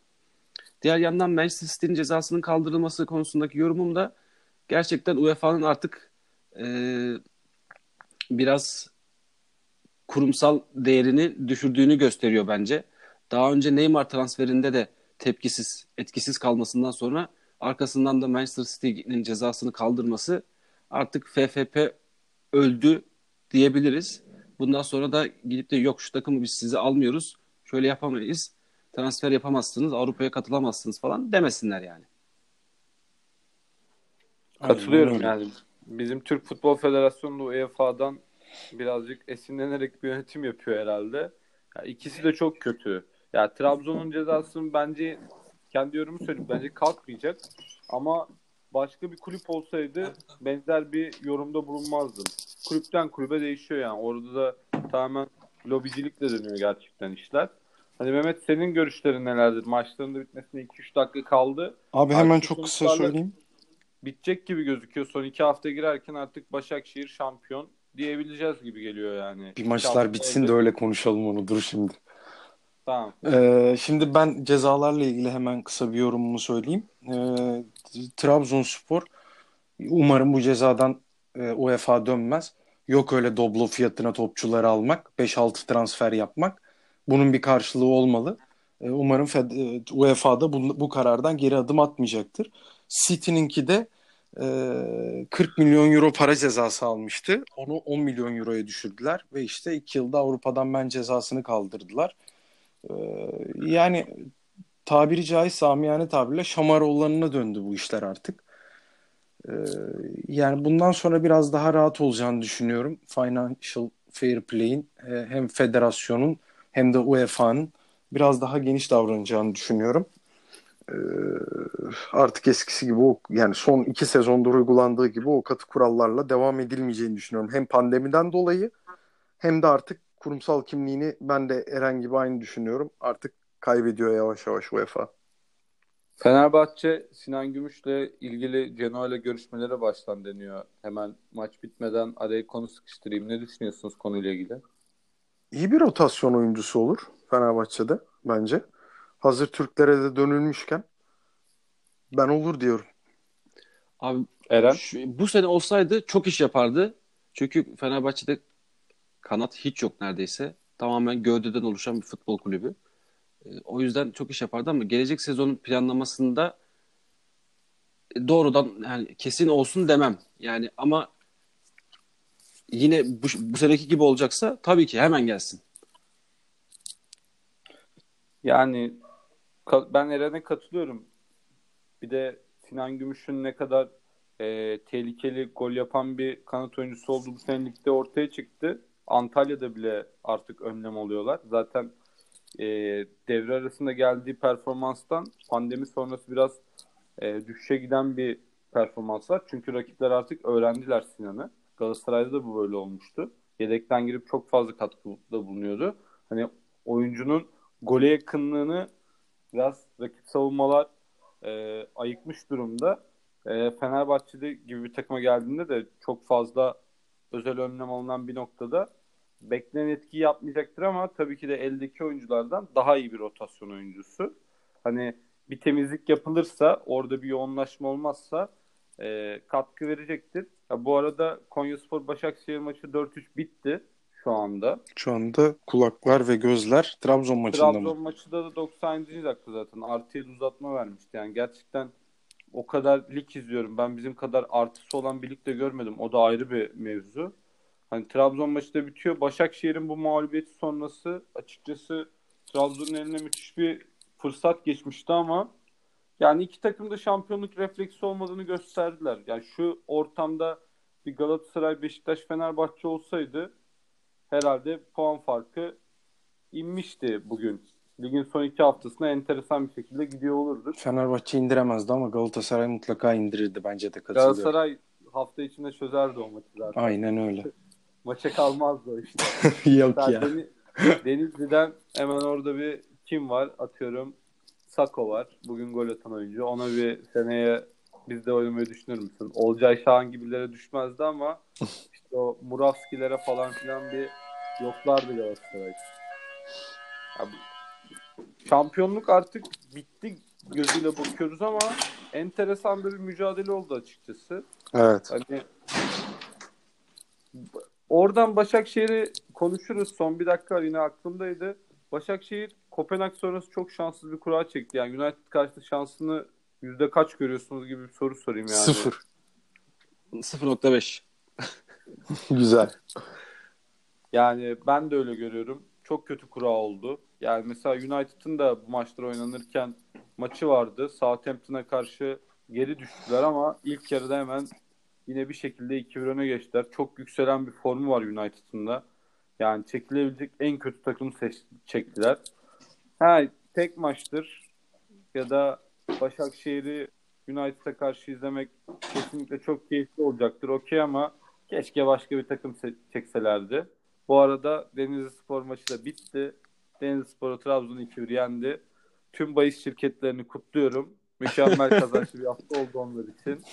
Diğer yandan Manchester City'nin cezasının kaldırılması konusundaki yorumum da gerçekten UEFA'nın artık e, biraz kurumsal değerini düşürdüğünü gösteriyor bence. Daha önce Neymar transferinde de tepkisiz, etkisiz kalmasından sonra arkasından da Manchester City'nin cezasını kaldırması artık FFP öldü diyebiliriz. Bundan sonra da gidip de yok şu takımı biz size almıyoruz, şöyle yapamayız, transfer yapamazsınız, Avrupa'ya katılamazsınız falan demesinler yani. Katılıyorum yani. Bizim Türk Futbol Federasyonu da UEFA'dan birazcık esinlenerek bir yönetim yapıyor herhalde. Ya ikisi de çok kötü. Ya Trabzon'un cezasının bence kendi yorumu söyleyeyim bence kalkmayacak. Ama başka bir kulüp olsaydı benzer bir yorumda bulunmazdım. Kulüpten kulübe değişiyor yani. Orada da tamamen lobicilikle dönüyor gerçekten işler. Hani Mehmet senin görüşlerin nelerdir? Maçların da bitmesine 2-3 dakika kaldı. Abi hemen Artık çok kısa söyleyeyim. bitecek gibi gözüküyor. Son iki hafta girerken artık Başakşehir şampiyon diyebileceğiz gibi geliyor yani. Bir maçlar hafta bitsin de öyle konuşalım onu. Dur şimdi. Tamam. Ee, şimdi ben cezalarla ilgili hemen kısa bir yorumumu söyleyeyim. Ee, Trabzonspor umarım bu cezadan e, UEFA dönmez. Yok öyle Doblo fiyatına topçuları almak, 5-6 transfer yapmak. Bunun bir karşılığı olmalı. Ee, umarım Fed- e, UEFA'da bu, bu karardan geri adım atmayacaktır. City'ninki de e, 40 milyon euro para cezası almıştı. Onu 10 milyon euroya düşürdüler ve işte 2 yılda Avrupa'dan ben cezasını kaldırdılar. Ee, yani tabiri caizse amiyane tabirle şamaroğullarına döndü bu işler artık. Ee, yani bundan sonra biraz daha rahat olacağını düşünüyorum. Financial Fair Play'in e, hem federasyonun hem de UEFA'nın biraz daha geniş davranacağını düşünüyorum. Ee, artık eskisi gibi o yani son iki sezondur uygulandığı gibi o katı kurallarla devam edilmeyeceğini düşünüyorum. Hem pandemiden dolayı hem de artık kurumsal kimliğini ben de Eren gibi aynı düşünüyorum. Artık kaybediyor yavaş yavaş UEFA. Fenerbahçe Sinan Gümüş'le ilgili Genoa ile görüşmelere başlan deniyor. Hemen maç bitmeden araya konu sıkıştırayım. Ne düşünüyorsunuz konuyla ilgili? İyi bir rotasyon oyuncusu olur Fenerbahçe'de bence. Hazır Türklere de dönülmüşken ben olur diyorum. Abi Eren? şu- bu sene olsaydı çok iş yapardı. Çünkü Fenerbahçe'de kanat hiç yok neredeyse. Tamamen gövdeden oluşan bir futbol kulübü. E, O yüzden çok iş yapardı ama gelecek sezonun planlamasında doğrudan yani kesin olsun demem. Yani ama yine bu, bu seneki gibi olacaksa tabii ki hemen gelsin. Yani ben Eren'e katılıyorum. Bir de Sinan Gümüş'ün ne kadar e, tehlikeli gol yapan bir kanat oyuncusu olduğu bu sene ligde ortaya çıktı. Antalya'da bile artık önlem alıyorlar. Zaten e, devre arasında geldiği performanstan pandemi sonrası biraz e, düşüşe giden bir performans var. Çünkü rakipler artık öğrendiler Sinan'ı. Galatasaray'da da bu böyle olmuştu. Yedekten girip çok fazla katkıda bulunuyordu. Hani oyuncunun gole yakınlığını biraz rakip savunmalar e, ayıkmış durumda. E, Fenerbahçe'de gibi bir takıma geldiğinde de çok fazla özel önlem alınan bir noktada beklenen etkiyi yapmayacaktır ama tabii ki de eldeki oyunculardan daha iyi bir rotasyon oyuncusu. Hani bir temizlik yapılırsa, orada bir yoğunlaşma olmazsa e, katkı verecektir. Ya bu arada Konyaspor Başakşehir maçı 4-3 bitti şu anda. Şu anda kulaklar ve gözler Trabzon maçında Trabzon mı? Trabzon maçında da 90. dakika zaten artı uzatma vermişti. Yani gerçekten o kadar lig izliyorum. Ben bizim kadar artısı olan bir lig de görmedim. O da ayrı bir mevzu. Hani Trabzon maçı da bitiyor. Başakşehir'in bu mağlubiyeti sonrası açıkçası Trabzon'un eline müthiş bir fırsat geçmişti ama yani iki takım da şampiyonluk refleksi olmadığını gösterdiler. Yani şu ortamda bir Galatasaray, Beşiktaş, Fenerbahçe olsaydı herhalde puan farkı inmişti bugün. Ligin son iki haftasına enteresan bir şekilde gidiyor olurdu. Fenerbahçe indiremezdi ama Galatasaray mutlaka indirirdi bence de katılıyorum. Galatasaray hafta içinde çözerdi o maçı zaten. Aynen öyle. Maça kalmazdı o işte. Yok Sen ya. Deniz, Denizli'den hemen orada bir kim var? Atıyorum Sako var. Bugün gol atan oyuncu. Ona bir seneye biz de oynamayı düşünür müsün? Olcay Şahan gibilere düşmezdi ama işte o Muravskilere falan filan bir yoklardı Galatasaray. Ya bu- şampiyonluk artık bitti gözüyle bakıyoruz ama enteresan bir mücadele oldu açıkçası. Evet. Hani oradan Başakşehir'i konuşuruz. Son bir dakika yine aklımdaydı. Başakşehir Kopenhag sonrası çok şanssız bir kura çekti. Yani United karşıtı şansını yüzde kaç görüyorsunuz gibi bir soru sorayım yani. Sıfır. 0.5. Güzel. Yani ben de öyle görüyorum. Çok kötü kura oldu. Yani mesela United'ın da bu maçlar oynanırken maçı vardı. Southampton'a karşı geri düştüler ama ilk yarıda hemen yine bir şekilde 2-1 öne geçtiler. Çok yükselen bir formu var United'ın da. Yani çekilebilecek en kötü takımı seç çektiler. Ha tek maçtır ya da Başakşehir'i United'a karşı izlemek kesinlikle çok keyifli olacaktır. Okey ama keşke başka bir takım se- çekselerdi. Bu arada Denizli Spor maçı da bitti. Denizli Spor'u Trabzon 2-1 yendi. Tüm bahis şirketlerini kutluyorum. Mükemmel kazançlı bir hafta oldu onlar için.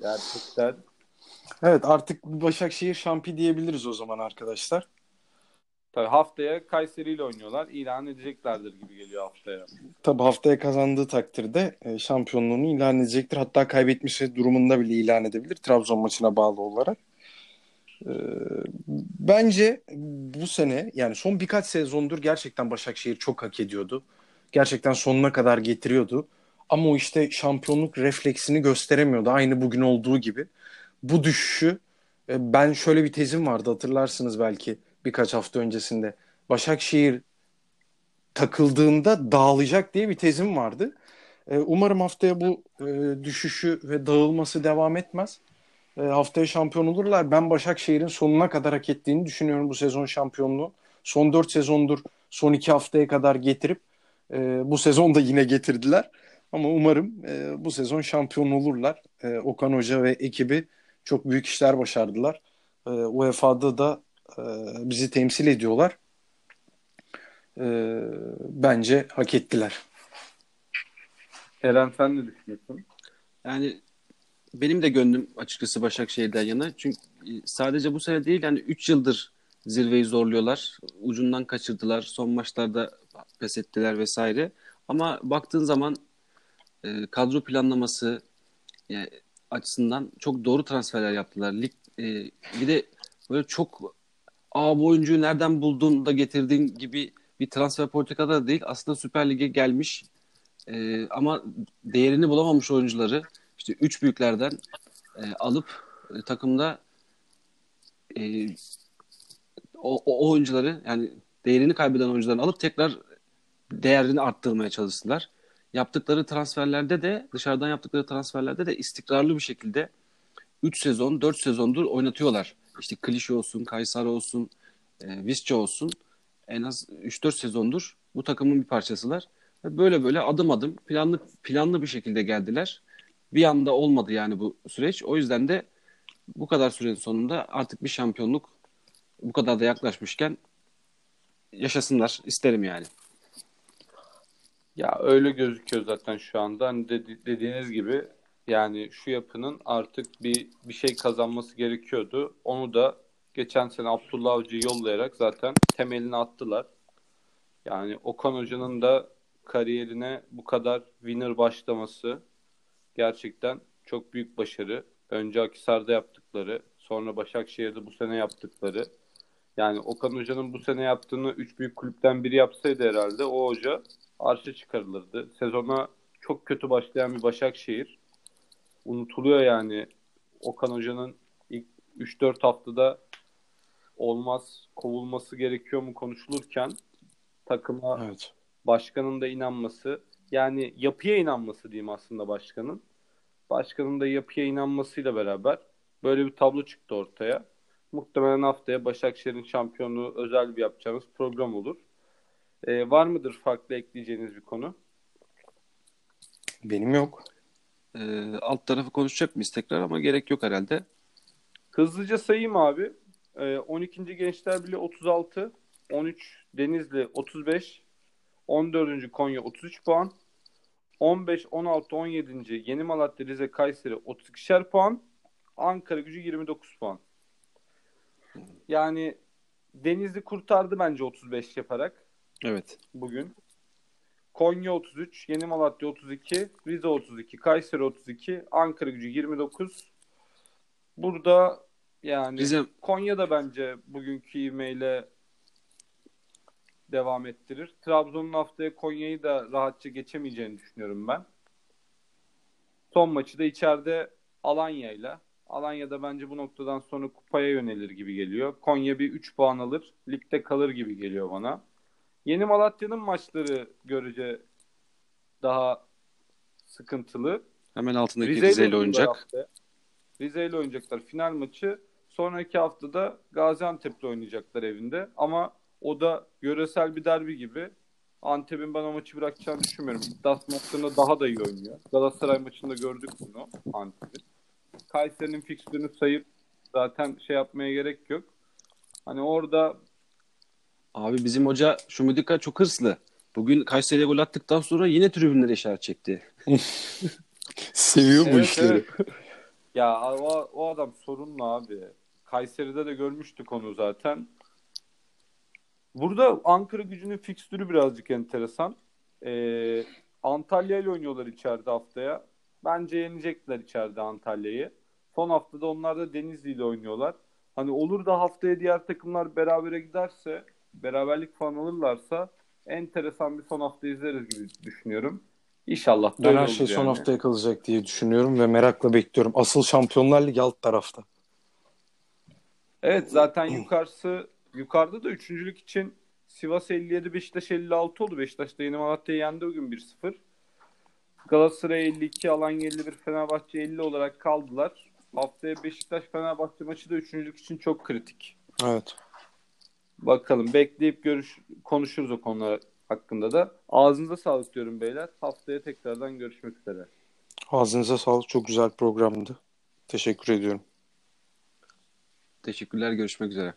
Gerçekten. Evet artık Başakşehir şampi diyebiliriz o zaman arkadaşlar. Tabii haftaya Kayseri ile oynuyorlar. İlan edeceklerdir gibi geliyor haftaya. Tabi haftaya kazandığı takdirde e, şampiyonluğunu ilan edecektir. Hatta kaybetmişse durumunda bile ilan edebilir Trabzon maçına bağlı olarak. E, bence bu sene yani son birkaç sezondur gerçekten Başakşehir çok hak ediyordu. Gerçekten sonuna kadar getiriyordu. Ama o işte şampiyonluk refleksini gösteremiyordu. Aynı bugün olduğu gibi. Bu düşüşü e, ben şöyle bir tezim vardı hatırlarsınız belki birkaç hafta öncesinde. Başakşehir takıldığında dağılacak diye bir tezim vardı. E, umarım haftaya bu e, düşüşü ve dağılması devam etmez. E, haftaya şampiyon olurlar. Ben Başakşehir'in sonuna kadar hak ettiğini düşünüyorum bu sezon şampiyonluğu. Son 4 sezondur son 2 haftaya kadar getirip e, bu sezon da yine getirdiler. Ama umarım e, bu sezon şampiyon olurlar. E, Okan Hoca ve ekibi çok büyük işler başardılar. E, UEFA'da da e, bizi temsil ediyorlar. E, bence hak ettiler. Eren sen ne düşünüyorsun? Yani benim de gönlüm açıkçası Başakşehir'den yana. Çünkü e, sadece bu sene değil yani 3 yıldır zirveyi zorluyorlar. Ucundan kaçırdılar. Son maçlarda pes ettiler vesaire. Ama baktığın zaman e, kadro planlaması e, açısından çok doğru transferler yaptılar. Lig e, bir de böyle çok Aa, bu oyuncuyu nereden buldun da getirdin gibi bir transfer politikada da değil. Aslında Süper Lig'e gelmiş e, ama değerini bulamamış oyuncuları işte üç büyüklerden e, alıp e, takımda e, o, o oyuncuları yani değerini kaybeden oyuncuları alıp tekrar değerini arttırmaya çalıştılar. Yaptıkları transferlerde de dışarıdan yaptıkları transferlerde de istikrarlı bir şekilde 3 sezon 4 sezondur oynatıyorlar. İşte Klişe olsun, Kaysar olsun, e, Visca olsun. en az 3-4 sezondur bu takımın bir parçasılar. Böyle böyle adım adım planlı planlı bir şekilde geldiler. Bir anda olmadı yani bu süreç. O yüzden de bu kadar sürenin sonunda artık bir şampiyonluk bu kadar da yaklaşmışken yaşasınlar isterim yani. Ya öyle gözüküyor zaten şu anda. Hani dedi- dediğiniz gibi yani şu yapının artık bir bir şey kazanması gerekiyordu. Onu da geçen sene Abdullah Avcı'yı yollayarak zaten temelini attılar. Yani Okan Hoca'nın da kariyerine bu kadar winner başlaması gerçekten çok büyük başarı. Önce Akhisar'da yaptıkları, sonra Başakşehir'de bu sene yaptıkları. Yani Okan Hoca'nın bu sene yaptığını üç büyük kulüpten biri yapsaydı herhalde o hoca arşa çıkarılırdı. Sezona çok kötü başlayan bir Başakşehir. Unutuluyor yani Okan Hoca'nın ilk 3-4 haftada olmaz, kovulması gerekiyor mu konuşulurken takıma Evet. başkanın da inanması yani yapıya inanması diyeyim aslında başkanın. Başkanın da yapıya inanmasıyla beraber böyle bir tablo çıktı ortaya. Muhtemelen haftaya Başakşehir'in şampiyonluğu özel bir yapacağımız program olur. Ee, var mıdır farklı ekleyeceğiniz bir konu? Benim yok. Ee, alt tarafı konuşacak mıyız tekrar ama gerek yok herhalde. Hızlıca sayayım abi. Ee, 12. Gençler Birliği 36, 13 Denizli 35, 14. Konya 33 puan, 15, 16, 17. Yeni Malatya, Rize, Kayseri 32'şer puan, Ankara Gücü 29 puan. Yani Denizli kurtardı bence 35 yaparak Evet. bugün. Konya 33, Yeni Malatya 32, Rize 32, Kayseri 32, Ankara Gücü 29. Burada yani Rize Konya da bence bugünkü ivmeyle devam ettirir. Trabzon'un haftaya Konya'yı da rahatça geçemeyeceğini düşünüyorum ben. Son maçı da içeride Alanya'yla. Alanya'da bence bu noktadan sonra kupaya yönelir gibi geliyor. Konya bir 3 puan alır. Ligde kalır gibi geliyor bana. Yeni Malatya'nın maçları görece daha sıkıntılı. hemen altındaki Rize Rize ile oynayacak. Rize ile oynayacaklar final maçı. Sonraki haftada Gaziantep'te oynayacaklar evinde. Ama o da yöresel bir derbi gibi. Antep'in ben o maçı bırakacağını düşünmüyorum. İddias maçlarında daha da iyi oynuyor. Galatasaray maçında gördük bunu Antep'in. Kayseri'nin fikstürünü sayıp zaten şey yapmaya gerek yok. Hani orada Abi bizim hoca Şumudika çok hırslı. Bugün Kayseri'ye gol attıktan sonra yine tribünlere işaret çekti. Seviyor bu Evet, işleri. evet. Ya o, o adam sorunlu abi. Kayseri'de de görmüştük onu zaten. Burada Ankara gücünün fikstürü birazcık enteresan. Ee, Antalya ile oynuyorlar içeride haftaya. Bence yenecekler içeride Antalya'yı. Son haftada onlar da Denizli ile oynuyorlar. Hani olur da haftaya diğer takımlar berabere giderse, beraberlik falan alırlarsa enteresan bir son hafta izleriz gibi düşünüyorum. İnşallah Ben her şey son yani. haftaya kalacak diye düşünüyorum ve merakla bekliyorum. Asıl Şampiyonlar Ligi alt tarafta. Evet zaten yukarısı yukarıda da üçüncülük için Sivas 57 Beşiktaş 56 oldu. Beşiktaş da yeni Malatya'yı yendi bugün 1-0. Galatasaray 52, Alanya 51, Fenerbahçe 50 olarak kaldılar. Haftaya Beşiktaş Fenerbahçe maçı da üçüncülük için çok kritik. Evet. Bakalım bekleyip görüş konuşuruz o konular hakkında da. Ağzınıza sağlık diyorum beyler. Haftaya tekrardan görüşmek üzere. Ağzınıza sağlık. Çok güzel programdı. Teşekkür ediyorum. Teşekkürler görüşmek üzere.